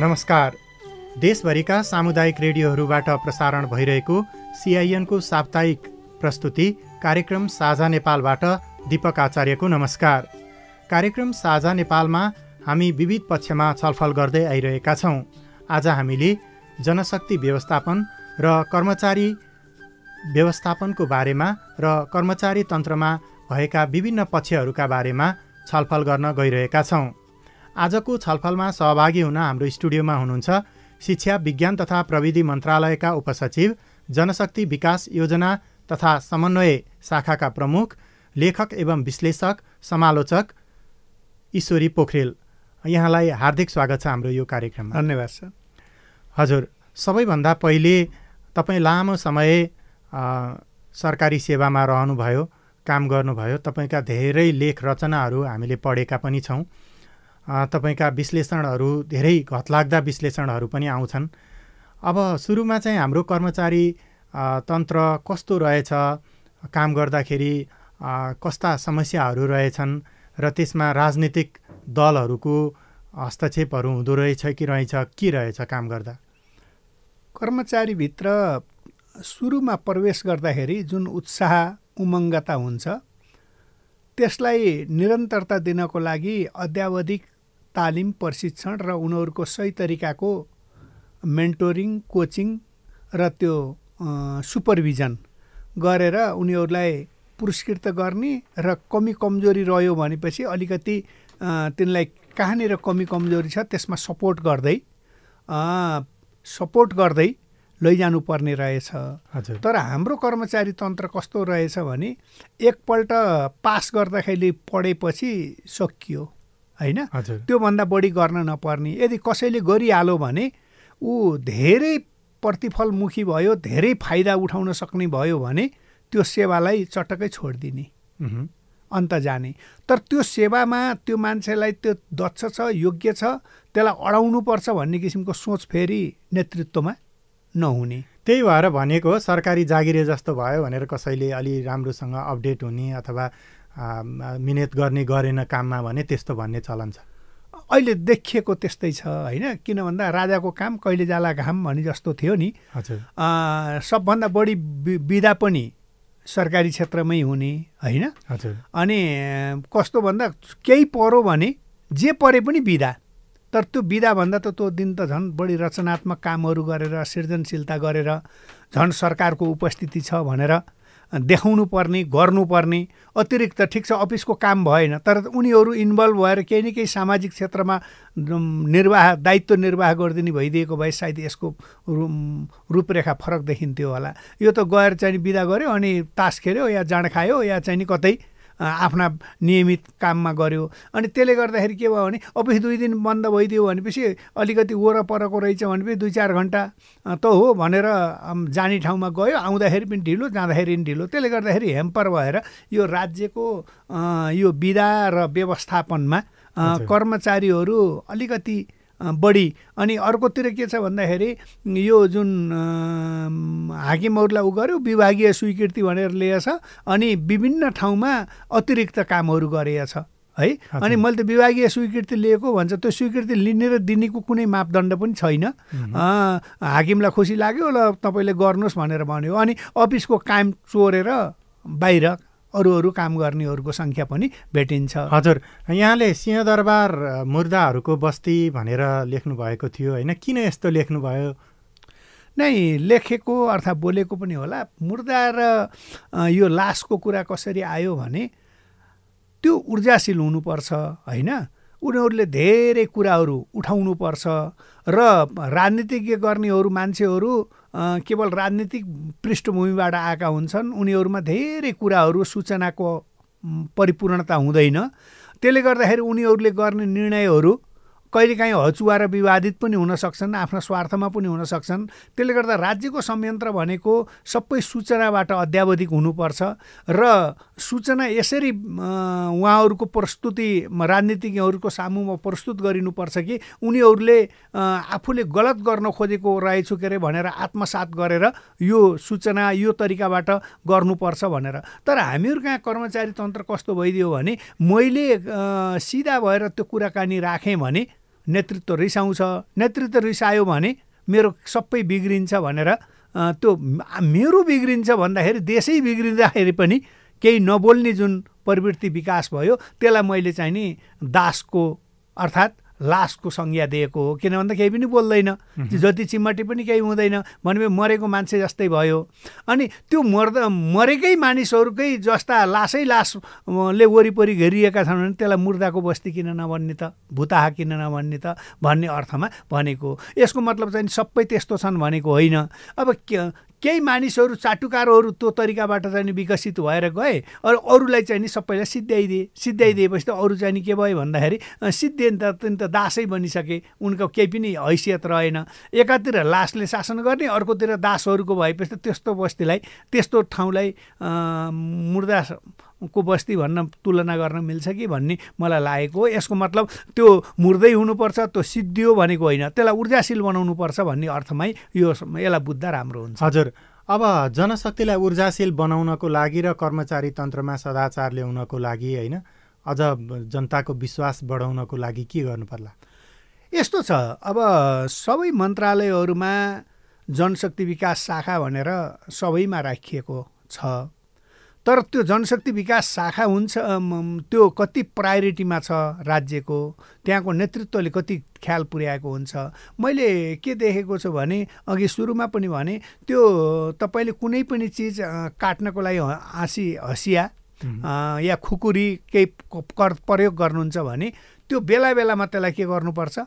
नमस्कार। देशभरिका सामुदायिक रेडियोहरूबाट प्रसारण भइरहेको सिआइएनको साप्ताहिक प्रस्तुति कार्यक्रम साझा नेपालबाट दीपक आचार्यको नमस्कार। कार्यक्रम साझा नेपालमा हामी विविध पक्षमा छलफल गर्दै आइरहेका छौँ। आज हामीले जनशक्ति व्यवस्थापन र कर्मचारी व्यवस्थापनको बारेमा र कर्मचारी तन्त्रमा भएका विभिन्न पक्षहरूका बारेमा छलफल गर्न गइरहेका छौँ। आजको छलफलमा सहभागी हुन हाम्रो स्टुडियोमा हुनुहुन्छ शिक्षा विज्ञान तथा प्रविधि मन्त्रालयका उपसचिव जनशक्ति विकास योजना तथा समन्वय शाखाका प्रमुख लेखक एवं विश्लेषक समालोचक ईश्वरी पोखरेल। यहाँलाई हार्दिक स्वागत छ हाम्रो यो कार्यक्रममा। धन्यवाद सर। हजुर सबैभन्दा पहिले तपाईँ लामो समय सरकारी सेवामा रहनुभयो काम गर्नुभयो तपाईँका धेरै लेख रचनाहरू हामीले पढेका पनि छौँ। तपाईँका विश्लेषणहरू धेरै घतलाग्दा विश्लेषणहरू पनि आउँछन्। अब सुरुमा चाहिँ हाम्रो कर्मचारी तन्त्र कस्तो रहेछ काम गर्दाखेरि कस्ता समस्याहरू रहेछन् र त्यसमा राजनीतिक दलहरूको हस्तक्षेपहरू हुँदो रहेछ कि रहेछ के रहेछ काम गर्दा? कर्मचारीभित्र सुरुमा प्रवेश गर्दाखेरि जुन उत्साह उमङ्गता हुन्छ त्यसलाई निरन्तरता दिनको लागि अध्यावधिक तालिम प्रशिक्षण र उनीहरूको सही तरिकाको मेन्टोरिङ कोचिङ र त्यो सुपरभिजन गरेर उनीहरूलाई पुरस्कृत गर्ने र कमी कमजोरी रह्यो भनेपछि अलिकति तिनलाई कहाँनिर कमी कमजोरी छ त्यसमा सपोर्ट गर्दै सपोर्ट गर्दै लैजानु पर्ने रहेछ तर हाम्रो कर्मचारी तन्त्र कस्तो रहेछ भने एकपल्ट पास गर्दाखेरि पढेपछि सकियो होइन? त्योभन्दा बढी गर्न नपर्ने। यदि कसैले गरिहाल्यो भने ऊ धेरै प्रतिफलमुखी भयो धेरै फाइदा उठाउन सक्ने भयो भने त्यो सेवालाई चटक्कै छोडिदिने। अन्त जाने। तर त्यो सेवामा त्यो मान्छेलाई त्यो दक्ष छ योग्य छ त्यसलाई अडाउनुपर्छ भन्ने किसिमको सोच फेरि नेतृत्वमा नहुने। त्यही भएर भनेको सरकारी जागिरे जस्तो भयो भनेर कसैले अलि राम्रोसँग अपडेट हुने अथवा मिहिनेत गर्ने गरेन काममा भने त्यस्तो भन्ने चलन छ। अहिले देखिएको त्यस्तै छ होइन? किन भन्दा राजाको काम कहिले जाला घाम भने जस्तो थियो नि। सबभन्दा बढी विधा पनि सरकारी क्षेत्रमै हुने होइन? अनि कस्तो भन्दा केही पऱ्यो भने जे परे पनि विधा तर त्यो विधाभन्दा त त्यो दिन त झन् बढी रचनात्मक कामहरू गरेर सृजनशीलता गरेर झन् सरकारको उपस्थिति छ भनेर देखाउनु पर्ने गर्नुपर्ने अतिरिक्त ठिक छ अफिसको काम भएन। तर उनीहरू इन्भल्भ भएर केही न केही सामाजिक क्षेत्रमा निर्वाह दायित्व निर्वाह गरिदिने भइदिएको भए सायद यसको रूपरेखा फरक देखिन्थ्यो होला। यो त गएर चाहिँ बिदा गऱ्यो अनि तास खेल्यो या जाँड खायो या चाहिँ कतै आफ्ना नियमित काममा गऱ्यो अनि त्यसले गर्दाखेरि के भयो भने अफिस दुई दिन बन्द भइदियो भनेपछि अलिकति वरपरको रहेछ भनेपछि दुई चार घन्टा त हो भनेर जाने ठाउँमा गयो। आउँदाखेरि पनि ढिलो जाँदाखेरि पनि ढिलो। त्यसले गर्दाखेरि हेम्पर भएर यो राज्यको यो विधा र व्यवस्थापनमा कर्मचारीहरू अलिकति बढी। अनि अर्कोतिर के छ भन्दाखेरि यो जुन हाकिमहरूलाई उ गर्यो विभागीय स्वीकृति भनेर लिएछ अनि विभिन्न ठाउँमा अतिरिक्त कामहरू गरेछ है? अनि मैले त विभागीय स्वीकृति लिएको भन्छ त्यो स्वीकृति लिने र दिनेको कुनै मापदण्ड पनि छैन। हाकिमलाई खुसी लाग्यो ल तपाईँले गर्नुहोस् भनेर भन्यो। अनि अफिसको काम चोरेर बाहिर अरू अरू काम गर्नेहरूको सङ्ख्या पनि भेटिन्छ। हजुर यहाँले सिंहदरबार मुर्दाहरूको बस्ती भनेर लेख्नु भएको थियो होइन किन यस्तो लेख्नुभयो? नै लेखेको अर्थात् बोलेको पनि होला। मुर्दा र यो लासको कुरा कसरी आयो भने त्यो ऊर्जाशील हुनुपर्छ होइन? उनीहरूले धेरै कुराहरू उठाउनुपर्छ र राजनीतिज्ञ गर्नेहरू मान्छेहरू केवल राजनीतिक पृष्ठभूमिबाट आएका हुन्छन्। उनीहरूमा धेरै कुराहरू सूचनाको परिपूर्णता हुँदैन। त्यसले गर्दाखेरि उनीहरूले गर्ने निर्णयहरू कहिलेकाहीँ हचुवा र विवादित पनि हुन सक्छन् आफ्ना स्वार्थमा पनि हुन सक्छन्। त्यसले गर्दा राज्यको संयन्त्र भनेको सबै सूचनाबाट अध्यावधिक हुनुपर्छ र सूचना यसरी उहाँहरूको प्रस्तुति राजनीतिज्ञहरूको सामुमा प्रस्तुत गरिनुपर्छ कि उनीहरूले आफूले गलत गर्न खोजेको रहेछु के अरे भनेर आत्मसात गरेर यो सूचना यो तरिकाबाट गर्नुपर्छ भनेर। तर हामीहरू कहाँ कर्मचारी तन्त्र कस्तो भइदियो भने मैले सिधा भएर त्यो कुराकानी राखेँ भने नेतृत्व रिसाउँछ। नेतृत्व रिसायो भने मेरो सबै बिग्रिन्छ भनेर त्यो मेरो बिग्रिन्छ भन्दाखेरि देशै बिग्रिँदाखेरि पनि केही नबोल्ने जुन प्रवृत्ति विकास भयो त्यसलाई मैले चाहिँ नि दासको अर्थात् लासको संज्ञा दिएको हो। किन भन्दा केही पनि बोल्दैन। जति चिमटी पनि केही हुँदैन। भने मरेको मान्छे जस्तै भयो। अनि त्यो मर्दा मरेकै मानिसहरूकै जस्ता लासै लासले वरिपरि घेरिएका छन् भने त्यसलाई मुर्दाको बस्ती किन नभन्ने त? भुताहा किन नभन्ने त? भन्ने अर्थमा भनेको यसको मतलब चाहिँ सबै त्यस्तो छन् भनेको होइन। अब केही मानिसहरू चाटुकारोहरू त्यो तरिकाबाट चाहिँ विकसित भएर गए अरू अरूलाई चाहिँ नि सबैलाई सिद्ध्याइदिए सिद्ध्याइदिएपछि त अरू चाहिँ नि के भयो भन्दाखेरि त त दासै बनिसके उनको केही पनि हैसियत रहेन। एकातिर लासले शासन गर्ने अर्कोतिर दासहरूको भएपछि त त्यस्तो बस्तीलाई त्यस्तो ठाउँलाई मुर्दा को बस्ती भन्न तुलना गर्न मिल्छ कि भन्ने मलाई लागेको हो। यसको मतलब त्यो मुर्दै हुनुपर्छ त्यो सिद्धियो भनेको होइन। त्यसलाई ऊर्जाशील बनाउनुपर्छ भन्ने अर्थमै यो यसलाई बुझ्दा राम्रो हुन्छ। हजुर। अब जनशक्तिलाई ऊर्जाशील बनाउनको लागि र कर्मचारी तन्त्रमा सदाचार ल्याउनको लागि होइन अझ जनताको विश्वास बढाउनको लागि के गर्नु पर्ला यस्तो छ। अब सबै मन्त्रालयहरूमा जनशक्ति विकास शाखा भनेर सबैमा राखिएको छ। तर त्यो जनशक्ति विकास शाखा हुन्छ त्यो कति प्रायोरिटीमा छ राज्यको त्यहाँको नेतृत्वले कति ख्याल पुर्याएको हुन्छ। मैले के देखेको छु भने अघि सुरुमा पनि भने त्यो तपाईँले कुनै पनि चिज काट्नको लागि हाँसी हँसिया या खुकुरी केही प्रयोग गर्नुहुन्छ भने त्यो बेला बेलामा त्यसलाई के गर्नुपर्छ?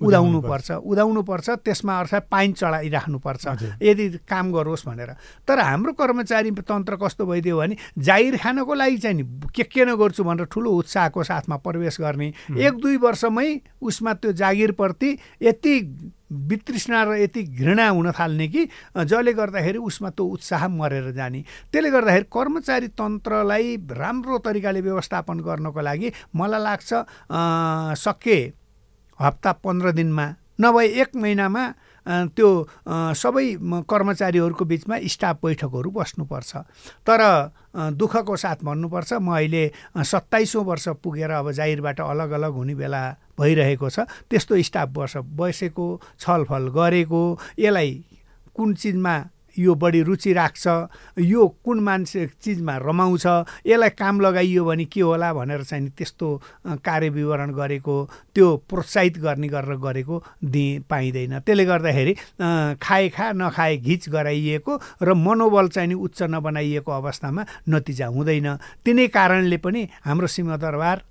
उदाउनुपर्छ। उदाउनुपर्छ त्यसमा अर्थात् पाइन चढाइराख्नुपर्छ। यदि काम गरोस् भनेर। तर हाम्रो कर्मचारी तन्त्र कस्तो भइदियो भने जागिर खानको लागि चाहिँ नि के के नगर्छु भनेर ठुलो उत्साहको साथमा प्रवेश गर्ने। एक दुई वर्षमै उसमा त्यो जागिरप्रति यति वितृष्णा र यति घृणा हुन थाल्ने कि जसले गर्दाखेरि उसमा त्यो उत्साह मरेर जाने। त्यसले गर्दाखेरि कर्मचारी तन्त्रलाई राम्रो तरिकाले व्यवस्थापन गर्नको लागि मलाई लाग्छ सके हप्ता पन्ध्र दिनमा नभए एक महिनामा त्यो सबै कर्मचारीहरूको बिचमा स्टाफ बैठकहरू बस्नुपर्छ। तर दुःखको साथ भन्नुपर्छ म अहिले सत्ताइसौँ वर्ष पुगेर अब जाहिरबाट अलग अलग हुने बेला भइरहेको छ त्यस्तो स्टाफ बस बसेको छलफल गरेको यसलाई कुन चिजमा यो बढी रुचि राख्छ यो कुन मान्छे चिजमा रमाउँछ यसलाई काम लगाइयो भने के होला भनेर चाहिँ त्यस्तो कार्य विवरण गरेको त्यो प्रोत्साहित गर्ने गरेर गरेको दिए पाइँदैन। त्यसले गर्दाखेरि खाए खा नखाए घिच गराइएको र मनोबल चाहिँ नि उच्च नबनाइएको अवस्थामा नतिजा हुँदैन। तिनै कारणले पनि हाम्रो सिंहदरबार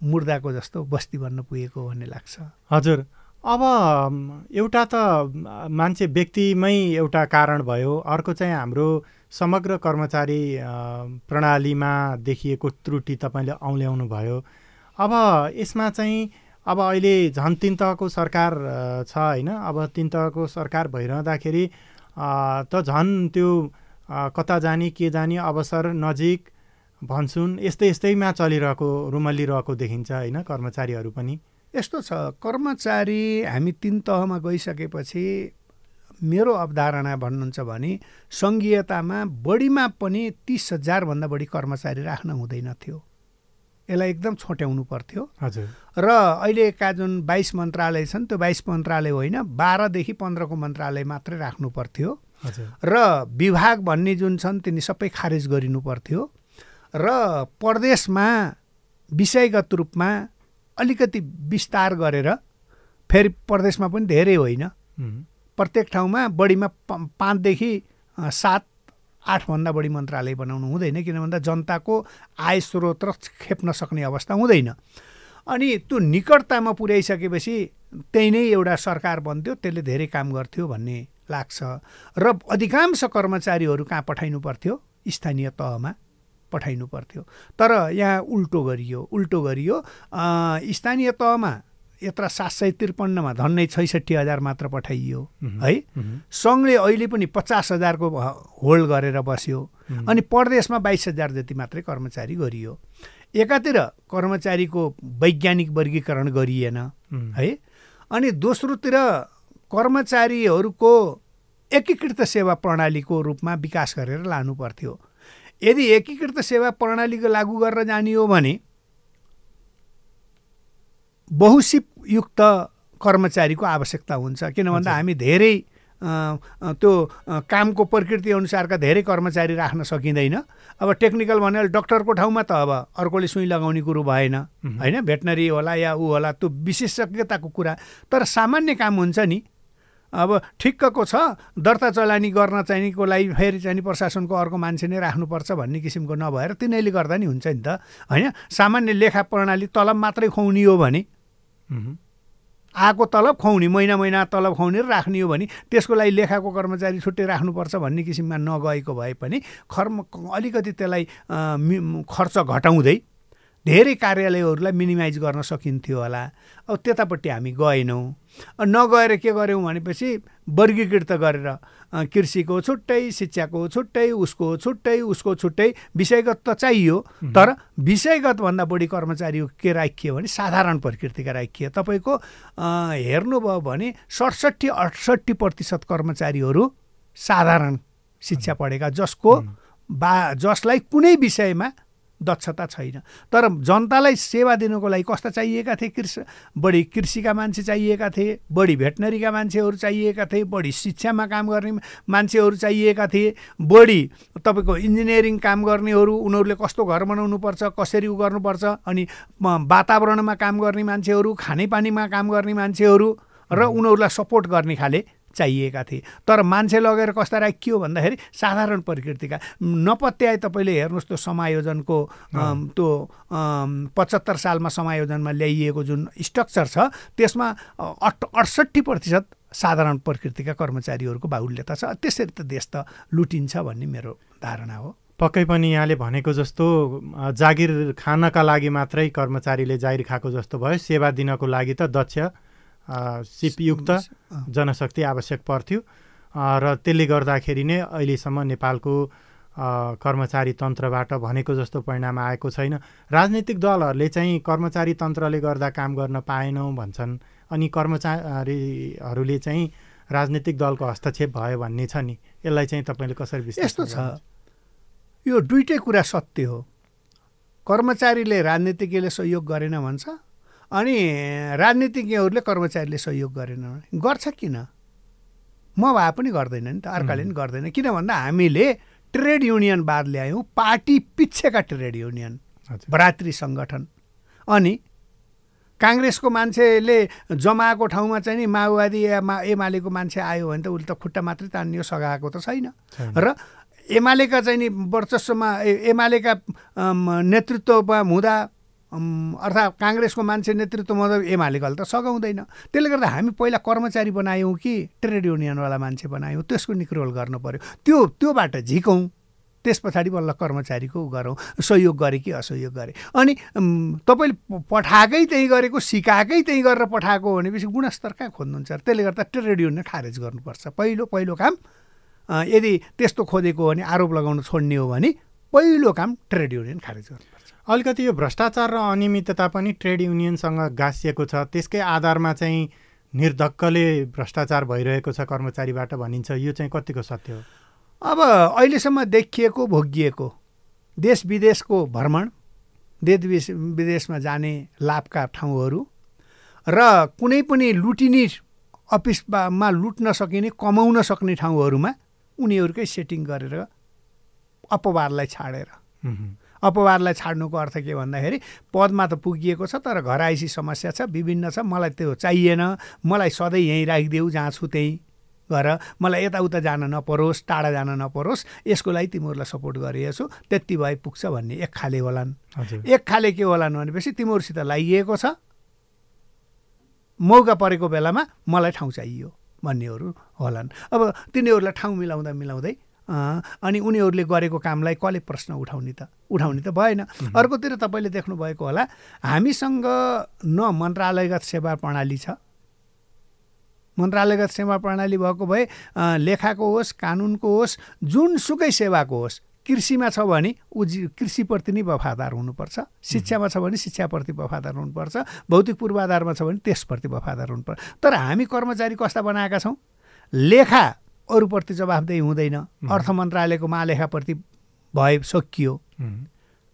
मुर्दाको जस्तो बस्ती बन्न पुगेको भन्ने लाग्छ। हजुर। अब एउटा त मान्छे व्यक्तिमै एउटा कारण भयो। अर्को चाहिँ हाम्रो समग्र कर्मचारी प्रणालीमा देखिएको त्रुटि तपाईँले औल्याउनु भयो। अब यसमा चाहिँ अब अहिले झन् तिन तहको सरकार छ होइन। अब तिन तहको सरकार भइरहँदाखेरि त झन् त्यो कता जाने के जाने अवसर नजिक भन्छुन्। यस्तै यस्तैमा चलिरहेको रुमल्लिरहेको देखिन्छ होइन कर्मचारीहरू पनि। यस्तो छ कर्मचारी हामी तिन तहमा गइसकेपछि मेरो अवधारणा भन्नुहुन्छ भने सङ्घीयतामा बढीमा पनि तिस हजारभन्दा बढी कर्मचारी राख्न हुँदैन थियो। यसलाई एकदम छोट्याउनु पर्थ्यो। हजुर। र अहिलेका जुन बाइस मन्त्रालय छन् त्यो बाइस मन्त्रालय होइन बाह्रदेखि पन्ध्रको मन्त्रालय मात्रै राख्नु पर्थ्यो। र विभाग भन्ने जुन छन् तिनी सबै खारेज गरिनु पर्थ्यो। र प्रदेशमा विषयगत रूपमा अलिकति विस्तार गरेर फेरि प्रदेशमा पनि धेरै होइन। प्रत्येक ठाउँमा बढीमा पाँचदेखि सात आठभन्दा बढी मन्त्रालय बनाउनु हुँदैन किन भन्दा जनताको आय स्रोत र खेप्न सक्ने अवस्था हुँदैन। अनि त्यो निकटतामा पुर्याइसकेपछि त्यही नै एउटा सरकार बन्थ्यो त्यसले धेरै काम गर्थ्यो भन्ने लाग्छ। र अधिकांश कर्मचारीहरू कहाँ पठाइनु पर्थ्यो? स्थानीय तहमा। पठाइनु पर्थ्यो। तर यहाँ उल्टो गरियो उल्टो गरियो। स्थानीय तहमा यत्र सात सय त्रिपन्नमा धन्नै छैसठी हजार मात्र पठाइयो है? सङ्घले अहिले पनि पचास हजारको होल्ड गरेर बस्यो। अनि प्रदेशमा बाइस हजार जति मात्रै कर्मचारी गरियो। एकातिर कर्मचारीको वैज्ञानिक वर्गीकरण गरिएन है? अनि दोस्रोतिर कर्मचारीहरूको एकीकृत सेवा प्रणालीको रूपमा विकास गरेर लानु पर्थ्यो। यदि एकीकृत सेवा प्रणालीको लागू गरेर जाने हो भने बहुसिप युक्त कर्मचारीको आवश्यकता हुन्छ। किन भन्दा हामी धेरै त्यो कामको प्रकृति अनुसारका धेरै कर्मचारी राख्न सकिँदैन। अब टेक्निकल भनेर डक्टरको ठाउँमा त अब अर्कोले सुई लगाउने कुरो भएन। होइन? भेटनरी होला या ऊ होला त्यो विशेषज्ञताको कुरा। तर सामान्य काम हुन्छ नि। अब ठिक्कको छ दर्ता चलानी गर्न चाहिनेको लागि फेरि चाहिँ प्रशासनको अर्को मान्छे नै राख्नुपर्छ भन्ने किसिमको नभएर तिनीहरूले गर्दा नि हुन्छ नि त। होइन? सामान्य लेखा प्रणाली तलब मात्रै खुवाउने हो भने। आएको तलब खुवाउने महिना महिना तलब खुवाउने र राख्ने हो भने त्यसको लागि लेखाको कर्मचारी छुट्टै राख्नुपर्छ भन्ने किसिममा नगएको भए पनि खर्म अलिकति त्यसलाई खर्च घटाउँदै धेरै कार्यालयहरूलाई मिनिमाइज गर्न सकिन्थ्यो होला। अब त्यतापट्टि हामी गएनौँ। नगएर के गऱ्यौँ भनेपछि वर्गीकृत गरेर कृषिको छुट्टै शिक्षाको छुट्टै उसको छुट्टै उसको छुट्टै विषयगत त चाहियो तर विषयगतभन्दा बढी कर्मचारी के राखियो भने साधारण प्रकृतिका राखिए तपाईँको हेर्नुभयो भने सडसट्ठी अठसट्ठी प्रतिशत कर्मचारीहरू साधारण शिक्षा पढेका जसको बा जसलाई कुनै विषयमा दक्षता छैन। तर जनतालाई सेवा दिनुको लागि कस्ता चाहिएका थिए? कृषि बढी कृषिका मान्छे चाहिएका थिए बढी भेटनरीका मान्छेहरू चाहिएका थिए बढी शिक्षामा काम गर्ने मान्छेहरू चाहिएका थिए बढी तपाईँको इन्जिनियरिङ काम गर्नेहरू उनीहरूले कस्तो घर बनाउनुपर्छ कसरी उ गर्नुपर्छ अनि वातावरणमा काम गर्ने मान्छेहरू खानेपानीमा काम गर्ने मान्छेहरू र उनीहरूलाई सपोर्ट गर्ने खाले चाहिएका थिए। तर मान्छे लगेर कस्ता राखियो भन्दाखेरि साधारण प्रकृतिका। नपत्याए तपाईँले हेर्नुहोस् त्यो समायोजनको त्यो पचहत्तर सालमा समायोजनमा ल्याइएको जुन स्ट्रक्चर छ त्यसमा अठ अडसट्ठी प्रतिशत साधारण प्रकृतिका कर्मचारीहरूको बाहुल्यता छ। त्यसरी त देश त लुटिन्छ भन्ने मेरो धारणा हो। पक्कै पनि यहाँले भनेको जस्तो जागिर खानका लागि मात्रै कर्मचारीले जागिर खाएको जस्तो भयो सेवा दिनको लागि त दक्ष। सिपयुक्त जनशक्ति आवश्यक पर्थ्यो। र त्यसले गर्दाखेरि नै अहिलेसम्म नेपालको कर्मचारी तन्त्रबाट भनेको जस्तो परिणाम आएको छैन। राजनीतिक दलहरूले चाहिँ कर्मचारी तन्त्रले गर्दा काम गर्न पाएनौँ भन्छन्। अनि कर्मचारीहरूले चाहिँ राजनीतिक दलको हस्तक्षेप भयो भन्ने छ नि। यसलाई चाहिँ तपाईँले कसरी यस्तो छ। यो दुइटै कुरा सत्य हो। कर्मचारीले राजनीतिज्ञले सहयोग गरेन भन्छ। अनि राजनीतिज्ञहरूले कर्मचारीले सहयोग गरेन। गर्छ किन? म भए पनि गर्दैन नि त अर्काले पनि गर्दैन। किन भन्दा हामीले ट्रेड युनियनवाद ल्यायौँ पार्टी पिच्छेका ट्रेड युनियन भ्रातृ सङ्गठन। अनि काङ्ग्रेसको मान्छेले जमाएको ठाउँमा चाहिँ नि माओवादी मा एमालेको मान्छे आयो भने त उसले त खुट्टा मात्रै तान्ने सघाएको त छैन। र एमालेका चाहिँ नि वर्चस्वमा एमालेका नेतृत्वमा हुँदा अर्थात् काङ्ग्रेसको मान्छे नेतृत्वमा त एमालेकोले त सघाउँदैन। त्यसले गर्दा हामी पहिला कर्मचारी बनायौँ कि ट्रेड युनियनवाला मान्छे बनायौँ त्यसको निक्रोल गर्नु पऱ्यो त्यो त्योबाट झिकौँ त्यस पछाडि बल्ल कर्मचारीको गरौँ सहयोग गरे कि असहयोग गरे। अनि तपाईँले पठाएकै त्यहीँ गरेको सिकाएकै त्यहीँ गरेर पठाएको भनेपछि गुणस्तर कहाँ खोज्नुहुन्छ? त्यसले गर्दा ट्रेड युनियन खारेज गर्नुपर्छ। पहिलो पहिलो काम यदि त्यस्तो खोजेको हो भने आरोप लगाउन छोड्ने हो भने पहिलो काम ट्रेड युनियन खारेज गर्नु अलिकति यो भ्रष्टाचार र अनियमितता पनि ट्रेड युनियनसँग गाँसिएको छ। त्यसकै आधारमा चाहिँ निर्धक्कले भ्रष्टाचार भइरहेको छ कर्मचारीबाट भनिन्छ। यो चाहिँ कतिको सत्य हो? अब अहिलेसम्म देखिएको भोगिएको देश विदेशको भ्रमण देश विदेशमा जाने लाभका ठाउँहरू र कुनै पनि लुटिने अफिसमा लुट्न सकिने कमाउन सक्ने ठाउँहरूमा उनीहरूकै सेटिङ गरेर अपवादलाई छाडेर। अपवादलाई छाड्नुको अर्थ के भन्दाखेरि पदमा त पुगिएको छ तर घर आइसी समस्या छ विभिन्न छ मलाई त्यो चाहिएन मलाई सधैँ यहीँ राखिदेऊ जहाँ छु त्यहीँ गर मलाई यताउता जान नपरोस् टाढा जान नपरोस् यसको लागि तिमीहरूलाई सपोर्ट गरिएको छु त्यति भए पुग्छ भन्ने एक खाले होलान्। एक खाले के होलान् भनेपछि तिमीहरूसित लागिएको छ मौका परेको बेलामा मलाई ठाउँ चाहियो भन्नेहरू होलान्। अब तिनीहरूलाई ठाउँ मिलाउँदा मिलाउँदै अनि उनीहरूले गरेको कामलाई कसले प्रश्न उठाउने त? उठाउने त भएन। अर्कोतिर तपाईँले देख्नुभएको होला हामीसँग न मन्त्रालयगत सेवा प्रणाली छ। मन्त्रालयगत सेवा प्रणाली भएको भए लेखाको होस् कानुनको होस् जुनसुकै सेवाको होस् कृषिमा छ भने ऊ कृषिप्रति नै वफादार हुनुपर्छ। शिक्षामा छ भने शिक्षाप्रति वफादार हुनुपर्छ। भौतिक पूर्वाधारमा छ भने त्यसप्रति वफादार हुनुपर्छ। तर हामी कर्मचारी कस्ता बनाएका छौँ? लेखा अरूप्रति जवाफदेही हुँदैन। अर्थ मन्त्रालयको महालेखाप्रति भए सकियो।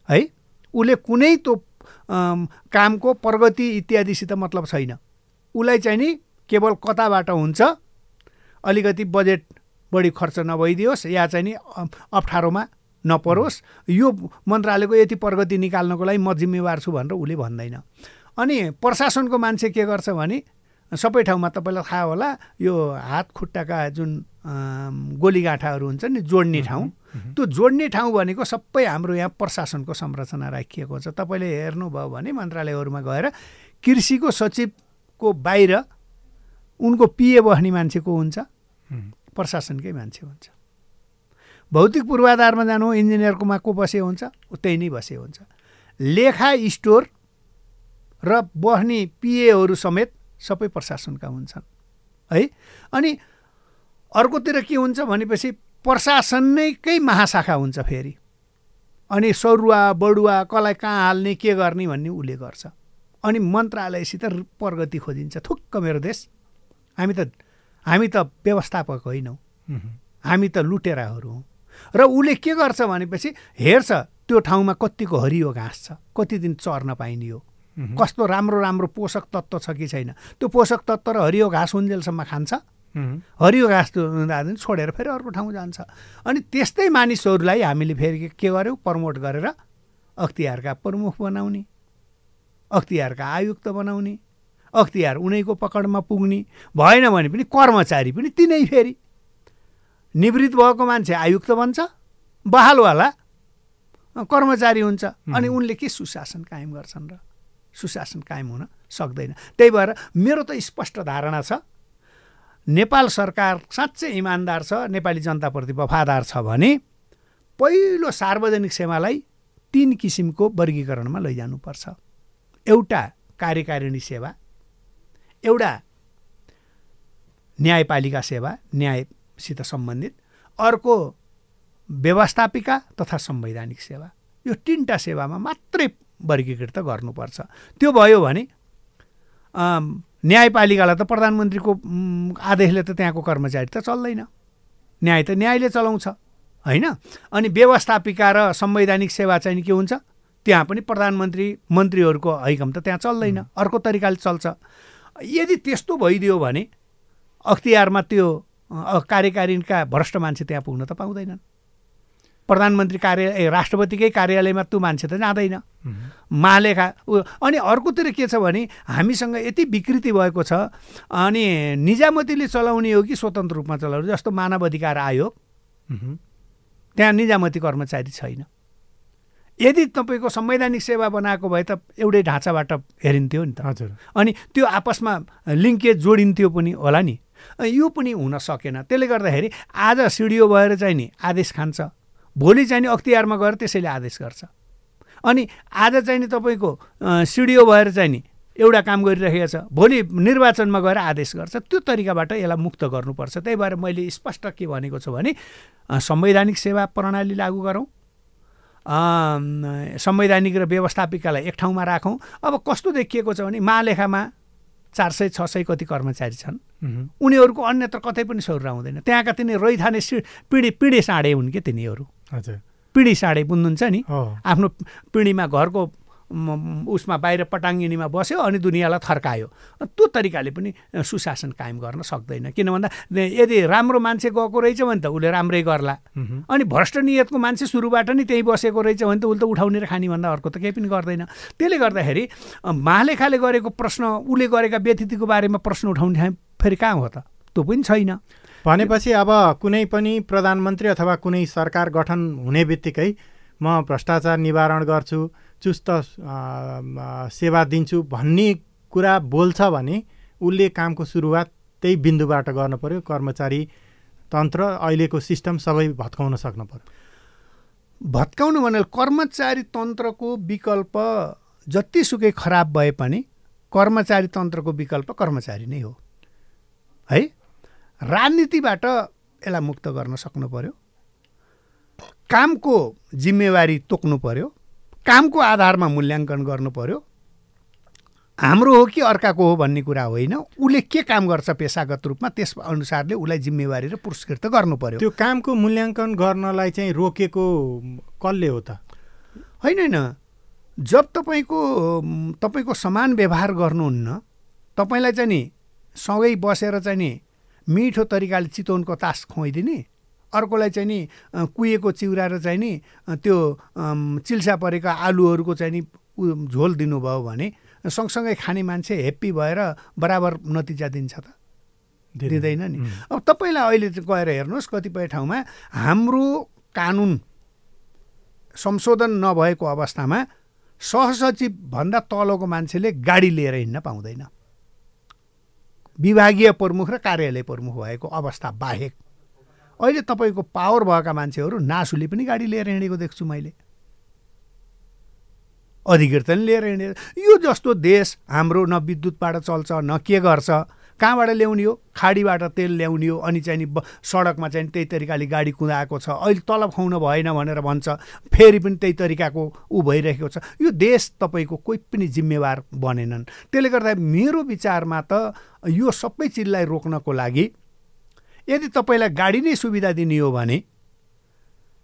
है? उसले कुनै त्यो कामको प्रगति इत्यादिसित मतलब छैन। उसलाई चाहिँ नि केवल कताबाट हुन्छ। अलिकति बजेट बढी खर्च नभइदियोस् या चाहिँ नि अप्ठ्यारोमा नपरोस्। यो मन्त्रालयको यति प्रगति निकाल्नको लागि म जिम्मेवार छु भनेर उसले भन्दैन। अनि प्रशासनको मान्छे के गर्छ भने सबै ठाउँमा तपाईँलाई थाहा होला यो हात खुट्टाका जुन गोलीगाँठाहरू हुन्छ नि जोड्ने ठाउँ त्यो जोड्ने ठाउँ भनेको सबै हाम्रो यहाँ प्रशासनको संरचना राखिएको छ। तपाईँले हेर्नुभयो भने मन्त्रालयहरूमा गएर कृषिको सचिवको बाहिर उनको पिए बस्ने मान्छे को हुन्छ प्रशासनकै मान्छे हुन्छ। भौतिक पूर्वाधारमा जानु इन्जिनियरकोमा को बसे हुन्छ त्यही नै बसे हुन्छ। लेखा स्टोर र बस्ने पिएहरू समेत सबै प्रशासनका हुन्छन्। है? अनि अर्कोतिर के हुन्छ भनेपछि प्रशासन नैकै महाशाखा हुन्छ फेरि। अनि सरुवा बडुवा कसलाई कहाँ हाल्ने के गर्ने भन्ने उसले गर्छ। अनि मन्त्रालयसित प्रगति खोजिन्छ। थुक्क मेरो देश हामी त हामी त व्यवस्थापक होइनौँ। हामी त लुटेराहरू हौँ। र उसले के गर्छ भनेपछि हेर्छ त्यो ठाउँमा कतिको हरियो घाँस छ कति दिन चर्न पाइने हो। कस्तो राम्रो राम्रो पोषक तत्त्व छ कि छैन? त्यो पोषक तत्त्व र हरियो घाँस हुन्जेलसम्म खान्छ। हरियो घाँस छोडेर फेरि अर्को ठाउँ जान्छ। अनि त्यस्तै मानिसहरूलाई हामीले फेरि के गर्यौँ? प्रमोट गरेर अख्तियारका प्रमुख बनाउने अख्तियारका आयुक्त बनाउने अख्तियार उनैको पकडमा पुग्ने भएन भने पनि कर्मचारी पनि तिनै फेरि। निवृत्त भएको मान्छे आयुक्त बन्छ बहालवाला कर्मचारी हुन्छ। अनि उनले के सुशासन कायम गर्छन् र? सुशासन कायम हुन सक्दैन। त्यही भएर मेरो त स्पष्ट धारणा छ नेपाल सरकार साँच्चै इमान्दार छ नेपाली जनताप्रति वफादार छ भने पहिलो सार्वजनिक सेवालाई तिन किसिमको वर्गीकरणमा लैजानुपर्छ। एउटा कार्यकारिणी सेवा एउटा न्यायपालिका सेवा न्यायसित सम्बन्धित अर्को व्यवस्थापिका तथा संवैधानिक सेवा। यो तिनवटा सेवामा मात्रै वर्गीकृत गर्नुपर्छ। त्यो भयो भने न्यायपालिकालाई त प्रधानमन्त्रीको आदेशले त त्यहाँको कर्मचारी त चल्दैन। न्याय त न्यायले चलाउँछ होइन? अनि व्यवस्थापिका र संवैधानिक सेवा चाहिँ के हुन्छ? त्यहाँ पनि प्रधानमन्त्री मन्त्रीहरूको हैकम त त्यहाँ चल्दैन अर्को तरिकाले चल्छ। यदि त्यस्तो भइदियो भने अख्तियारमा त्यो कार्यकारिणीका भ्रष्ट मान्छे त्यहाँ पुग्न त पाउँदैनन्। प्रधानमन्त्री कार्य राष्ट्रपतिकै कार्यालयमा त्यो मान्छे त जाँदैन। महालेखा अनि अर्कोतिर के छ भने हामीसँग यति विकृति भएको छ अनि निजामतीले चलाउने हो कि स्वतन्त्र रूपमा चलाउने जस्तो मानव अधिकार आयोग त्यहाँ निजामती कर्मचारी छैन। यदि तपाईँको संवैधानिक सेवा बनाएको भए त एउटै ढाँचाबाट हेरिन्थ्यो नि त। हजुर। अनि त्यो आपसमा लिङ्केज जोडिन्थ्यो पनि होला नि। यो पनि हुन सकेन। त्यसले गर्दाखेरि आज सिडिओ भएर चाहिँ नि आदेश खान्छ। भोलि चाहिँ नि अख्तियारमा गएर त्यसैले आदेश गर्छ। अनि आज चाहिँ नि तपाईँको सिडिओ भएर चाहिँ नि एउटा काम गरिरहेको छ। भोलि निर्वाचनमा गएर आदेश गर्छ। त्यो तरिकाबाट यसलाई मुक्त गर्नुपर्छ। त्यही भएर मैले स्पष्ट के भनेको छु भने संवैधानिक सेवा प्रणाली लागू गरौँ। संवैधानिक र व्यवस्थापिकालाई एक ठाउँमा राखौँ। अब कस्तो देखिएको छ भने महालेखामा चार सय छ सय कति कर्मचारी छन्। उनीहरूको अन्यत्र कतै पनि सौर्य हुँदैन। त्यहाँका तिनी रैथाने पिँढी पिँढी साँडे हुन् कि तिनीहरू? हजुर। पिँढी साँडे बुन्नुहुन्छ नि। आफ्नो पिँढीमा घरको उसमा बाहिर पटाङ्गिनीमा बस्यो अनि दुनियाँलाई थर्कायो। त्यो तरिकाले पनि सुशासन कायम गर्न सक्दैन। किन भन्दा यदि राम्रो मान्छे गएको रहेछ भने त उसले राम्रै गर्ला। अनि भ्रष्ट नियतको मान्छे सुरुबाट नि त्यहीँ बसेको रहेछ भने त उसले त उठाउने र खाने भन्दा अर्को त केही पनि गर्दैन। त्यसले गर्दाखेरि महालेखाले गरेको प्रश्न उसले गरेका व्यतिथिको बारेमा प्रश्न उठाउने फेरि कहाँ हो त? त्यो पनि छैन। भनेपछि अब कुनै पनि प्रधानमन्त्री अथवा कुनै सरकार गठन हुने बित्तिकै म भ्रष्टाचार निवारण गर्छु चुस्त सेवा दिन्छु भन्ने कुरा बोल्छ भने उसले कामको सुरुवात त्यही बिन्दुबाट गर्नु पऱ्यो कर्मचारी तन्त्र अहिलेको सिस्टम सबै भत्काउन सक्नु पऱ्यो भत्काउनु भने कर्मचारी तन्त्रको विकल्प जतिसुकै खराब भए पनि कर्मचारी तन्त्रको विकल्प कर्मचारी नै हो। है? राजनीतिबाट यसलाई मुक्त गर्न सक्नु पऱ्यो कामको जिम्मेवारी तोक्नु पऱ्यो कामको आधारमा मूल्याङ्कन गर्नु पर्यो। हाम्रो हो कि अर्काको हो भन्ने कुरा होइन। उसले के काम गर्छ पेसागत रूपमा त्यस अनुसारले उसलाई जिम्मेवारी र पुरस्कृत गर्नु पर्यो। त्यो कामको मूल्याङ्कन गर्नलाई चाहिँ रोकेको कसले हो त? होइन होइन। जब तपाईँको तपाईँको समान व्यवहार गर्नुहुन्न तपाईँलाई चाहिँ नि सँगै बसेर चाहिँ नि मिठो तरिकाले चितवनको तास खुवाइदिने अर्कोलाई चाहिँ नि कुहिएको चिउरा र चाहिँ नि त्यो चिल्सा परेका आलुहरूको चाहिँ नि झोल दिनुभयो भने सँगसँगै खाने मान्छे हेप्पी भएर बराबर नतिजा दिन्छ त। दिँदैन। नि। अब तपाईँलाई अहिले गएर हेर्नुहोस् कतिपय ठाउँमा हाम्रो कानुन संशोधन नभएको अवस्थामा सहसचिवभन्दा तलको मान्छेले गाडी लिएर हिँड्न पाउँदैन। विभागीय प्रमुख र कार्यालय प्रमुख भएको अवस्था बाहेक अहिले तपाईँको पावर भएका मान्छेहरू नासुले पनि गाडी लिएर हिँडेको देख्छु मैले। अधिकृतले लिएर हिँडेर यो जस्तो देश हाम्रो न विद्युतबाट चल्छ न के गर्छ? कहाँबाट ल्याउने हो? खाडीबाट तेल ल्याउने हो। अनि चाहिँ नि सडकमा चाहिँ त्यही तरिकाले गाडी कुदाएको छ। अहिले तलब खुवाउन भएन भनेर भन्छ। फेरि पनि त्यही तरिकाको ऊ भइरहेको छ। यो देश तपाईँको कोही पनि जिम्मेवार बनेनन्। त्यसले गर्दा मेरो विचारमा त यो सबै चिजलाई रोक्नको लागि यदि तपाईँलाई गाडी नै सुविधा दिने हो भने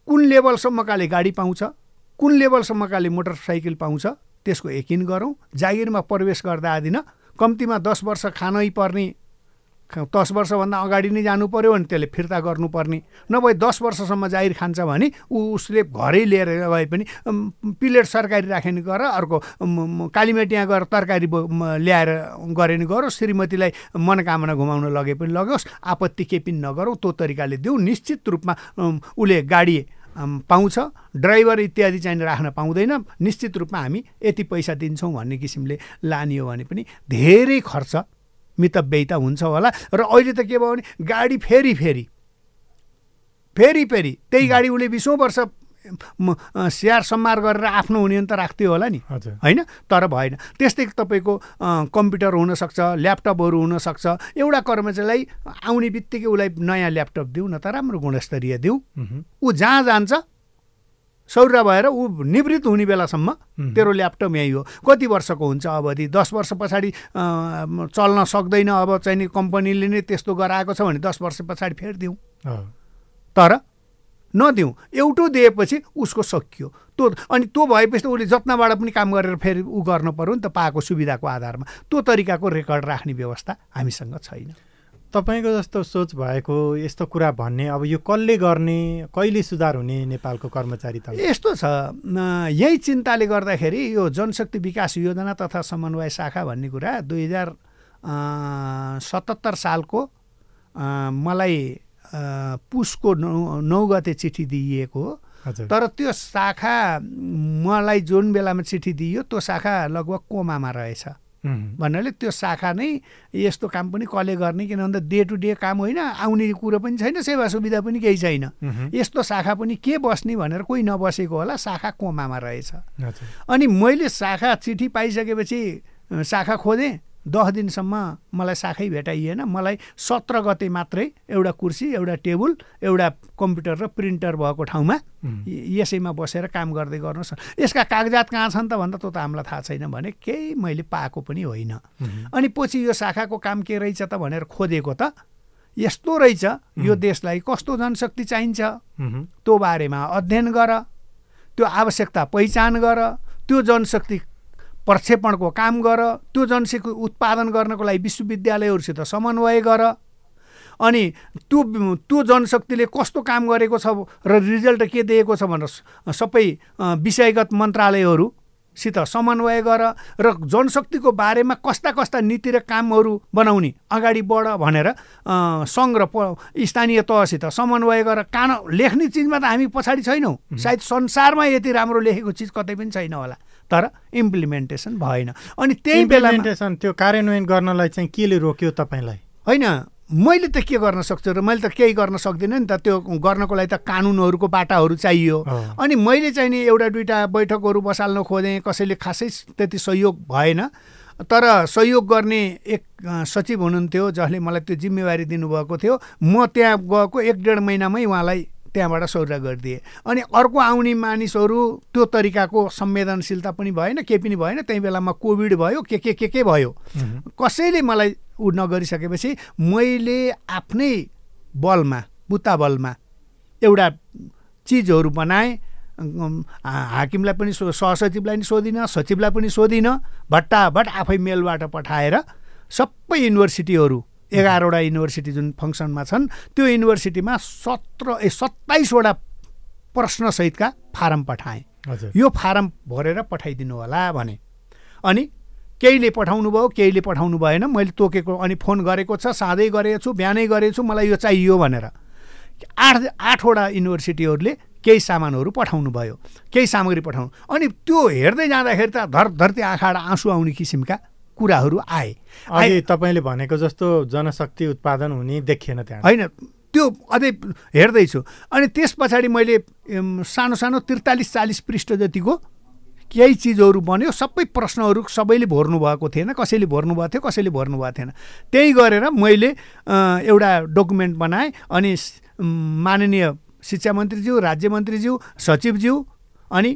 कुन लेभलसम्मकाले गाडी पाउँछ कुन लेभलसम्मकाले मोटरसाइकल पाउँछ त्यसको यकिन गरौँ। जागिरमा प्रवेश गर्दा आदिन कम्तीमा दस वर्ष खानै पर्ने दस वर्षभन्दा अगाडि नै जानु पऱ्यो भने त्यसले फिर्ता गर्नुपर्ने। नभए दस वर्षसम्म जागिर खान्छ भने ऊ उसले घरै लिएर गए पनि प्लेट सरकारी राखे नि गर अर्को कालीमेटिया गएर तरकारी ल्याएर गरे नि गरोस् श्रीमतीलाई मनोकामना घुमाउन लगे पनि लगोस् आपत्ति केही पनि नगरौँ त्यो तरिकाले देऊ निश्चित रूपमा उसले गाडी पाउँछ। ड्राइभर इत्यादि चाहिँ राख्न पाउँदैन। निश्चित रूपमा हामी यति पैसा दिन्छौँ भन्ने किसिमले लाने हो भने पनि धेरै खर्च मितव्ययिता हुन्छ होला। र अहिले त के भयो भने गाडी फेरि फेरि फेरि फेरि त्यही गाडी उसले बिसौँ वर्ष स्याहार सम्मार गरेर आफ्नो हुने त राख्थ्यो होला नि। होइन? तर भएन। त्यस्तै तपाईँको कम्प्युटर हुनसक्छ ल्यापटपहरू हुनसक्छ एउटा कर्मचारीलाई आउने बित्तिकै उसलाई नयाँ ल्यापटप दिउँ न त राम्रो गुणस्तरीय दिउँ ऊ जहाँ जान्छ सौर्य भएर ऊ निवृत्त हुने बेलासम्म तेरो ल्यापटप यहीँ हो। कति वर्षको हुन्छ अवधि? दस वर्ष पछाडि चल्न सक्दैन अब चाहिँ नि कम्पनीले नै त्यस्तो गराएको छ भने दस वर्ष पछाडि फेरि दिउँ। तर नदिउँ। एउटो दिएपछि उसको सकियो। त्यो अनि त्यो भएपछि त उसले जत्नाबाट पनि काम गरेर फेरि ऊ गर्नु पऱ्यो नि त पाएको सुविधाको आधारमा। त्यो तरिकाको रेकर्ड राख्ने व्यवस्था हामीसँग छैन। तपाईँको जस्तो सोच भएको यस्तो कुरा भन्ने अब यो कसले गर्ने कहिले सुधार हुने नेपालको कर्मचारी त यस्तो छ। यही चिन्ताले गर्दाखेरि यो जनशक्ति विकास योजना तथा समन्वय शाखा भन्ने कुरा दुई हजार सतहत्तर सालको मलाई पुसको नौ नौ गते चिठी दिइएको हो। तर त्यो शाखा मलाई जुन बेलामा चिठी दिइयो त्यो शाखा लगभग कोमामा रहेछ। भन्नाले त्यो शाखा नै यस्तो काम पनि कसले गर्ने किन भन्दा डे टु डे काम होइन आउने कुरो पनि छैन सेवा सुविधा पनि केही छैन। यस्तो शाखा पनि के बस्ने भनेर कोही नबसेको होला शाखा कोमामा रहेछ। अनि मैले शाखा चिठी पाइसकेपछि शाखा खोजेँ दस दिनसम्म मलाई साखै भेटाइएन। मलाई सत्र गते मात्रै एउटा कुर्सी एउटा टेबल एउटा कम्प्युटर र प्रिन्टर भएको ठाउँमा यसैमा बसेर काम गर्दै गर्नुहोस्। यसका कागजात कहाँ छन् त भन्दा त्यो त हामीलाई थाहा छैन भने केही मैले पाएको पनि होइन। अनि पछि यो शाखाको काम के रहेछ त भनेर खोजेको त यस्तो रहेछ यो देशलाई कस्तो जनशक्ति चाहिन्छ? त्यो बारेमा अध्ययन गर त्यो आवश्यकता पहिचान गर त्यो जनशक्ति प्रक्षेपणको काम गर त्यो जनशक्ति उत्पादन गर्नको लागि विश्वविद्यालयहरूसित समन्वय गर। अनि त्यो त्यो जनशक्तिले कस्तो काम गरेको छ र रिजल्ट के दिएको छ भनेर सबै विषयगत मन्त्रालयहरूसित समन्वय गर र जनशक्तिको बारेमा कस्ता कस्ता नीति र कामहरू बनाउने अगाडि बढ भनेर सङ्घ र स्थानीय तहसित समन्वय गरेर कान लेख्ने चिजमा त हामी पछाडि छैनौँ। सायद संसारमा यति राम्रो लेखेको चिज कतै पनि छैन होला। तर इम्प्लिमेन्टेसन भएन। अनि त्यही बेला त्यो कार्यान्वयन गर्नलाई चाहिँ केले रोक्यो तपाईँलाई? होइन मैले त के गर्न सक्छु र मैले त केही गर्न सक्दिनँ नि त त्यो गर्नको लागि त कानुनहरूको बाटाहरू चाहियो। अनि मैले चाहिँ नि एउटा दुइटा बैठकहरू बसाल्न खोजेँ कसैले खासै त्यति सहयोग भएन। तर सहयोग गर्ने एक सचिव हुनुहुन्थ्यो जसले मलाई त्यो जिम्मेवारी दिनुभएको थियो। म त्यहाँ गएको एक डेढ महिनामै उहाँलाई त्यहाँबाट सौर्य गरिदिए। अनि अर्को आउने मानिसहरू त्यो तरिकाको संवेदनशीलता पनि भएन केही पनि भएन। त्यही बेलामा कोभिड भयो के के के के भयो? कसैले मलाई उ नगरिसकेपछि मैले आफ्नै बलमा बुत्ता बलमा एउटा चिजहरू बनाएँ। हाकिमलाई पनि सहसचिवलाई पनि सोधिनँ सचिवलाई पनि सोधिनँ भट्टाभट आफै मेलबाट पठाएर सबै युनिभर्सिटीहरू एघारवटा युनिभर्सिटी जुन फङ्सनमा छन् त्यो युनिभर्सिटीमा सत्र ए सत्ताइसवटा प्रश्नसहितका फारम पठाएँ। यो फारम भरेर पठाइदिनु होला भने। अनि केहीले पठाउनु भयो केहीले पठाउनु भएन मैले तोकेको अनि फोन गरेको छ गरेको छु बिहानै गरेको छु मलाई यो चाहियो भनेर। आठ आठवटा युनिभर्सिटीहरूले केही सामानहरू पठाउनु भयो केही सामग्री पठाउनु। अनि त्यो हेर्दै जाँदाखेरि त धर धरती आँखाबाट आँसु आउने किसिमका कुराहरू आए। अहिले तपाईँले भनेको जस्तो जनशक्ति उत्पादन हुने देखिएन त्यहाँ। होइन त्यो अझै हेर्दैछु। अनि त्यस पछाडि मैले सानो सानो त्रितालिस चालिस पृष्ठ जतिको केही चिजहरू बन्यो सबै प्रश्नहरू सबैले भर्नु भएको थिएन कसैले भर्नु भएको थियो कसैले भर्नु भएको थिएन। त्यही गरेर मैले एउटा डकुमेन्ट बनाएँ अनि माननीय शिक्षा मन्त्रीज्यू राज्य मन्त्रीज्यू सचिवज्यू अनि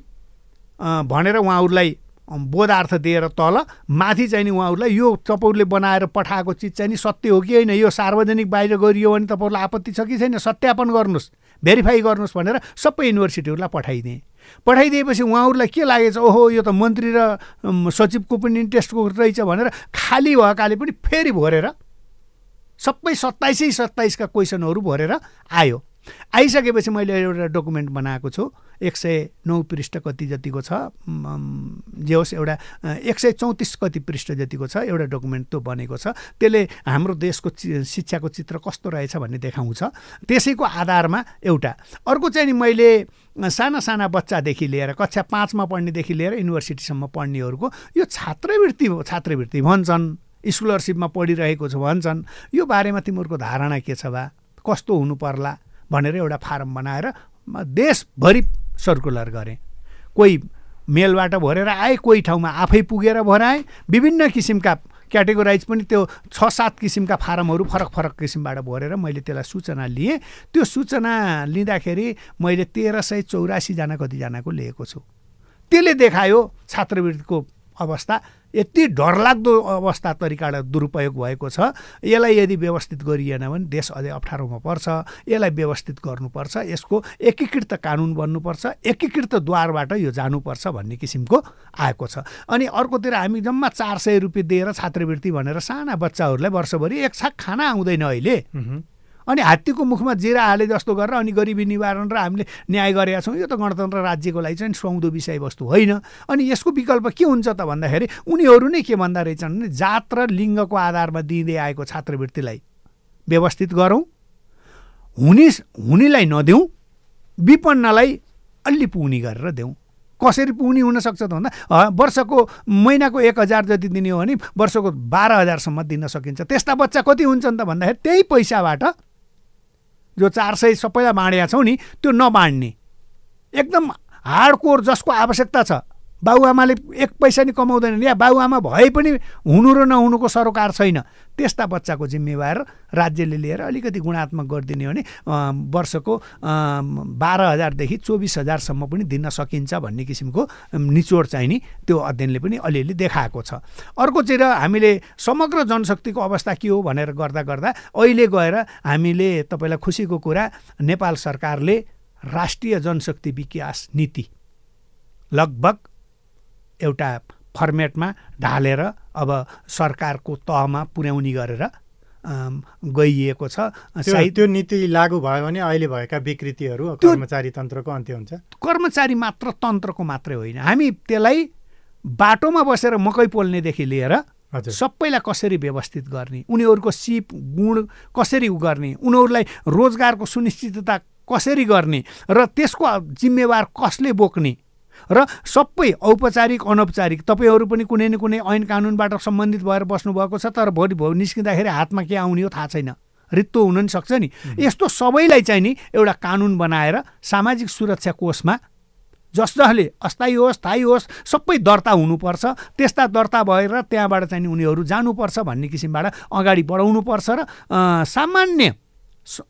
भनेर उहाँहरूलाई बोधार्थ दिएर तल माथि चाहिँ नि उहाँहरूलाई यो तपाईँहरूले बनाएर पठाएको चिज चाहिँ नि सत्य हो कि होइन? यो सार्वजनिक बाहिर गरियो भने तपाईँहरूलाई आपत्ति छ कि छैन? सत्यापन गर्नुहोस् भेरिफाई गर्नुहोस् भनेर सबै युनिभर्सिटीहरूलाई पठाइदिएँ। पठाइदिएपछि उहाँहरूलाई के लागेछ? ओहो यो त मन्त्री र सचिवको पनि इन्ट्रेस्टको रहेछ भनेर खाली भएकाले पनि फेरि भरेर सबै सत्ताइसै सत्ताइसका क्वेसनहरू भरेर आयो। आइसकेपछि मैले एउटा डकुमेन्ट बनाएको छु। एक सय नौ पृष्ठ कति जतिको छ जे होस् एउटा एक सय चौतिस कति पृष्ठ जतिको छ एउटा डकुमेन्ट त्यो बनेको छ। त्यसले हाम्रो देशको शिक्षाको चित्र कस्तो रहेछ भन्ने देखाउँछ। त्यसैको आधारमा एउटा। अर्को चाहिँ नि मैले साना साना बच्चादेखि लिएर कक्षा पाँचमा पढ्नेदेखि लिएर युनिभर्सिटीसम्म पढ्नेहरूको यो छात्रवृत्ति छात्रवृत्ति भन्छन्। स्कलरसिपमा पढिरहेको छ भन्छन्। यो बारेमा तिमीहरूको धारणा के छ बा? कस्तो हुनु पर्ला? भनेर एउटा फारम बनाएर देशभरि सर्कुलर गरेँ। कोही मेलबाट भरेर आए कोही ठाउँमा आफै पुगेर भराएँ विभिन्न किसिमका क्याटेगोराइज पनि त्यो छ सात किसिमका फारमहरू फरक फरक किसिमबाट भरेर मैले त्यसलाई सूचना लिएँ। त्यो सूचना लिँदाखेरि मैले तेह्र सय चौरासीजना कतिजनाको लिएको छु। त्यसले देखायो छात्रवृत्तिको अवस्था यति डरलाग्दो अवस्था तरिकाबाट दुरुपयोग भएको छ। यसलाई यदि व्यवस्थित गरिएन भने देश अझै अप्ठ्यारोमा पर्छ। यसलाई व्यवस्थित गर्नुपर्छ। यसको एकीकृत कानुन बन्नुपर्छ। एकीकृत द्वारबाट यो जानुपर्छ भन्ने किसिमको आएको छ। अनि अर्कोतिर हामी जम्मा चार सय रुपियाँ दिएर छात्रवृत्ति भनेर साना बच्चाहरूलाई वर्षभरि एक छाक खाना आउँदैन अहिले। अनि हात्तीको मुखमा जिरा हाले जस्तो गरेर अनि गरिबी निवारण र हामीले न्याय गरेका छौँ। यो त गणतन्त्र राज्यको लागि चाहिँ सुहाउँदो विषयवस्तु होइन। अनि यसको विकल्प के हुन्छ त भन्दाखेरि उनीहरू नै के भन्दा रहेछन् भने जात र लिङ्गको आधारमा दिँदै आएको छात्रवृत्तिलाई व्यवस्थित गरौँ हुने हुनेलाई नदेऊ विपन्नलाई अलि पुग्ने गरेर देऊ। कसरी पुग्ने हुनसक्छ त भन्दा वर्षको महिनाको एक हजार जति दिने हो भने वर्षको बाह्र हजारसम्म दिन सकिन्छ। त्यस्ता बच्चा कति हुन्छन् त भन्दाखेरि त्यही पैसाबाट जो चार सय सबैलाई बाँडेका छौँ नि त्यो नबाँड्ने एकदम हार्डकोर जसको आवश्यकता छ। बाबुआमाले एक पैसा नि कमाउँदैनन् या बाबुआमा भए पनि हुनु र नहुनुको सरोकार छैन। त्यस्ता बच्चाको जिम्मेवार राज्यले लिएर अलिकति गुणात्मक गरिदिने हो भने वर्षको बाह्र हजारदेखि चौबिस हजारसम्म पनि दिन सकिन्छ भन्ने किसिमको निचोड चाहिँ नि त्यो अध्ययनले पनि अलिअलि देखाएको छ। अर्कोतिर हामीले समग्र जनशक्तिको अवस्था के हो भनेर गर्दा गर्दा अहिले गएर हामीले तपाईँलाई खुसीको कुरा नेपाल सरकारले राष्ट्रिय जनशक्ति विकास नीति लगभग एउटा फर्मेटमा ढालेर अब सरकारको तहमा पुर्याउने गरेर गइएको छ। सायद त्यो नीति लागू भयो भने अहिले भएका विकृतिहरू कर्मचारी तन्त्रको अन्त्य हुन्छ। कर्मचारी मात्र तन्त्रको मात्रै होइन। हामी त्यसलाई बाटोमा बसेर मकै पोल्नेदेखि लिएर सबैलाई कसरी व्यवस्थित गर्ने उनीहरूको सिप गुण कसरी गर्ने उनीहरूलाई रोजगारको सुनिश्चितता कसरी गर्ने र त्यसको जिम्मेवार कसले बोक्ने र सबै औपचारिक अनौपचारिक तपाईँहरू पनि कुनै न कुनै ऐन कानुनबाट सम्बन्धित भएर बस्नुभएको छ तर भोलि भो निस्किँदाखेरि हातमा के आउने हो थाहा छैन। रित्तो हुन नि सक्छ नि। यस्तो सबैलाई चाहिँ नि एउटा कानुन बनाएर सामाजिक सुरक्षा कोषमा जस जसले अस्थायी होस् स्थायी होस् सबै दर्ता हुनुपर्छ त्यस्ता दर्ता भएर त्यहाँबाट चाहिँ उनीहरू जानुपर्छ भन्ने किसिमबाट अगाडि बढाउनुपर्छ र सामान्य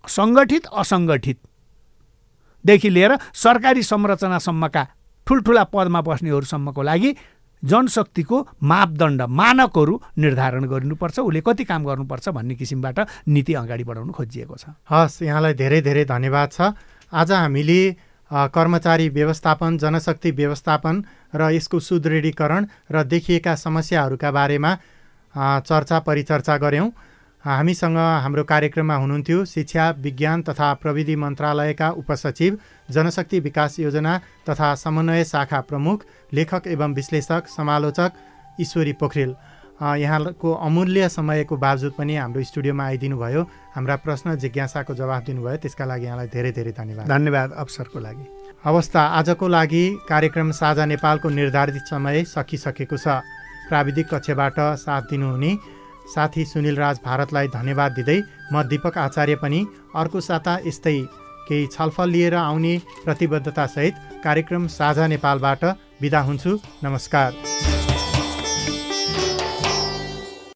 सङ्गठित असङ्गठितदेखि लिएर सरकारी संरचनासम्मका ठुल्ठुला पदमा बस्नेहरूसम्मको लागि जनशक्तिको मापदण्ड मानकहरू निर्धारण गरिनुपर्छ। उसले कति काम गर्नुपर्छ भन्ने किसिमबाट नीति अगाडि बढाउनु खोजिएको छ। हस् यहाँलाई धेरै धेरै धन्यवाद छ। आज हामीले कर्मचारी व्यवस्थापन जनशक्ति व्यवस्थापन र यसको सुदृढीकरण र देखिएका समस्याहरूका बारेमा चर्चा परिचर्चा गऱ्यौँ। हामीसँग हाम्रो कार्यक्रममा हुनुहुन्थ्यो शिक्षा विज्ञान तथा प्रविधि मन्त्रालयका उपसचिव जनशक्ति विकास योजना तथा समन्वय शाखा प्रमुख लेखक एवं विश्लेषक समालोचक ईश्वरी पोखरेल। यहाँको अमूल्य समयको बावजुद पनि हाम्रो स्टुडियोमा आइदिनु भयो हाम्रा प्रश्न जिज्ञासाको जवाफ दिनुभयो। त्यसका लागि यहाँलाई धेरै धेरै धन्यवाद। धन्यवाद अवसरको लागि। अवस्था आजको लागि कार्यक्रम साझा नेपालको निर्धारित समय सकिसकेको छ। प्राविधिक कक्षबाट साथ दिनुहुने साथी सुनिल राज भारतलाई धन्यवाद दिँदै म दिपक आचार्य पनि अर्को साता यस्तै केही छलफल लिएर आउने प्रतिबद्धतासहित कार्यक्रम साझा नेपालबाट बिदा हुन्छु। नमस्कार।